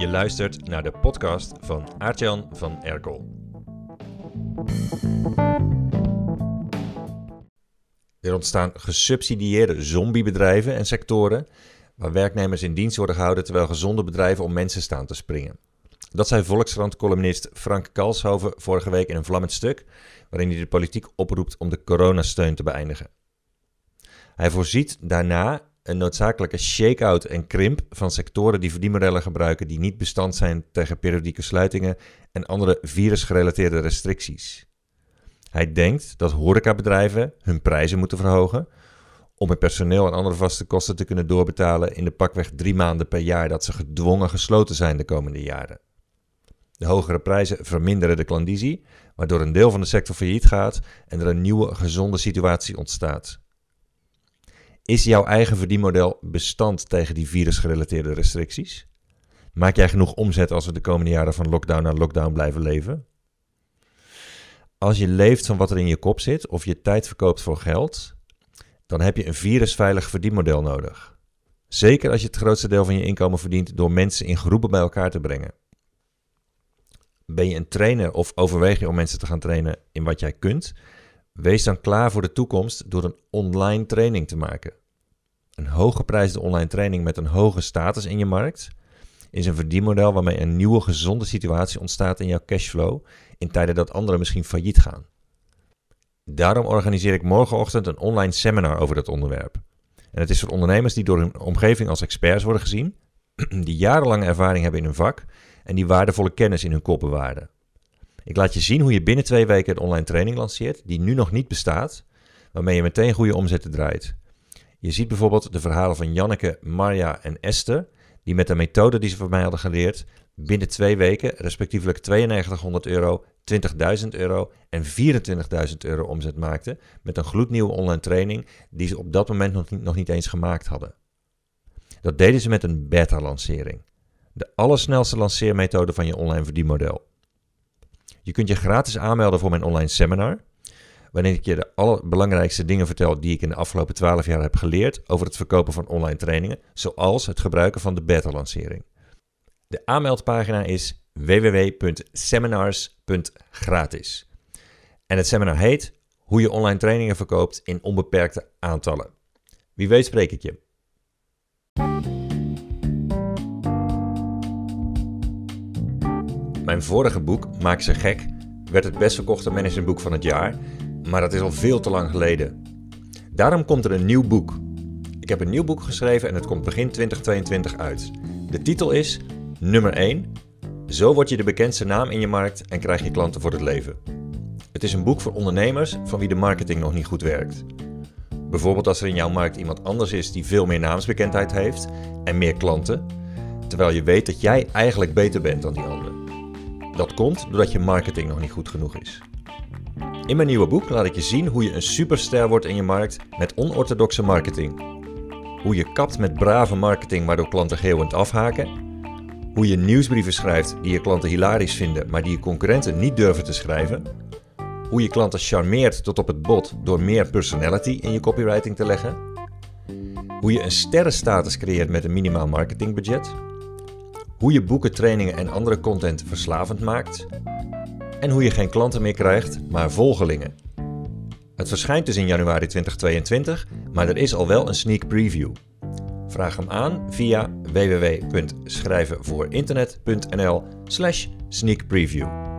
Je luistert naar de podcast van Aartjan van Erkel. Er ontstaan gesubsidieerde zombiebedrijven en sectoren waar werknemers in dienst worden gehouden terwijl gezonde bedrijven om mensen staan te springen. Dat zei Volkskrant-columnist Frank Kalshoven vorige week in een vlammend stuk, waarin hij de politiek oproept om de coronasteun te beëindigen. Hij voorziet daarna een noodzakelijke shake-out en krimp van sectoren die verdienmodellen gebruiken die niet bestand zijn tegen periodieke sluitingen en andere virusgerelateerde restricties. Hij denkt dat horecabedrijven hun prijzen moeten verhogen om het personeel en andere vaste kosten te kunnen doorbetalen in de pakweg drie maanden per jaar dat ze gedwongen gesloten zijn de komende jaren. De hogere prijzen verminderen de klandizie, waardoor een deel van de sector failliet gaat en er een nieuwe gezonde situatie ontstaat. Is jouw eigen verdienmodel bestand tegen die virusgerelateerde restricties? Maak jij genoeg omzet als we de komende jaren van lockdown naar lockdown blijven leven? Als je leeft van wat er in je kop zit of je tijd verkoopt voor geld, dan heb je een virusveilig verdienmodel nodig. Zeker als je het grootste deel van je inkomen verdient door mensen in groepen bij elkaar te brengen. Ben je een trainer of overweeg je om mensen te gaan trainen in wat jij kunt? Wees dan klaar voor de toekomst door een online training te maken. Een hooggeprijsde online training met een hoge status in je markt is een verdienmodel waarmee een nieuwe gezonde situatie ontstaat in jouw cashflow in tijden dat anderen misschien failliet gaan. Daarom organiseer ik morgenochtend een online seminar over dat onderwerp. En het is voor ondernemers die door hun omgeving als experts worden gezien, die jarenlange ervaring hebben in hun vak en die waardevolle kennis in hun kop bewaren. Ik laat je zien hoe je binnen twee weken een online training lanceert die nu nog niet bestaat, waarmee je meteen goede omzetten draait. Je ziet bijvoorbeeld de verhalen van Janneke, Marja en Esther, die met de methode die ze van mij hadden geleerd, binnen twee weken respectievelijk 9200 euro, 20.000 euro en 24.000 euro omzet maakten met een gloednieuwe online training die ze op dat moment nog niet, eens gemaakt hadden. Dat deden ze met een beta-lancering. De allersnelste lanceermethode van je online verdienmodel. Je kunt je gratis aanmelden voor mijn online seminar, waarin ik je de allerbelangrijkste dingen vertel die ik in de afgelopen 12 jaar heb geleerd over het verkopen van online trainingen, zoals het gebruiken van de beta-lancering. De aanmeldpagina is www.seminars.gratis. En het seminar heet Hoe je online trainingen verkoopt in onbeperkte aantallen. Wie weet spreek ik je. Mijn vorige boek, Maak ze gek, werd het best verkochte managementboek van het jaar, maar dat is al veel te lang geleden. Daarom komt er een nieuw boek. Ik heb een nieuw boek geschreven en het komt begin 2022 uit. De titel is Nummer 1. Zo word je de bekendste naam in je markt en krijg je klanten voor het leven. Het is een boek voor ondernemers van wie de marketing nog niet goed werkt. Bijvoorbeeld als er in jouw markt iemand anders is die veel meer naamsbekendheid heeft en meer klanten, terwijl je weet dat jij eigenlijk beter bent dan die ander. Dat komt doordat je marketing nog niet goed genoeg is. In mijn nieuwe boek laat ik je zien hoe je een superster wordt in je markt met onorthodoxe marketing. Hoe je kapt met brave marketing waardoor klanten geeuwend afhaken. Hoe je nieuwsbrieven schrijft die je klanten hilarisch vinden, maar die je concurrenten niet durven te schrijven. Hoe je klanten charmeert tot op het bot door meer personality in je copywriting te leggen. Hoe je een sterrenstatus creëert met een minimaal marketingbudget hoe je boeken, trainingen en andere content verslavend maakt en hoe je geen klanten meer krijgt, maar volgelingen. Het verschijnt dus in januari 2022, maar er is al wel een sneak preview. Vraag hem aan via www.schrijvenvoorinternet.nl/slash sneak preview.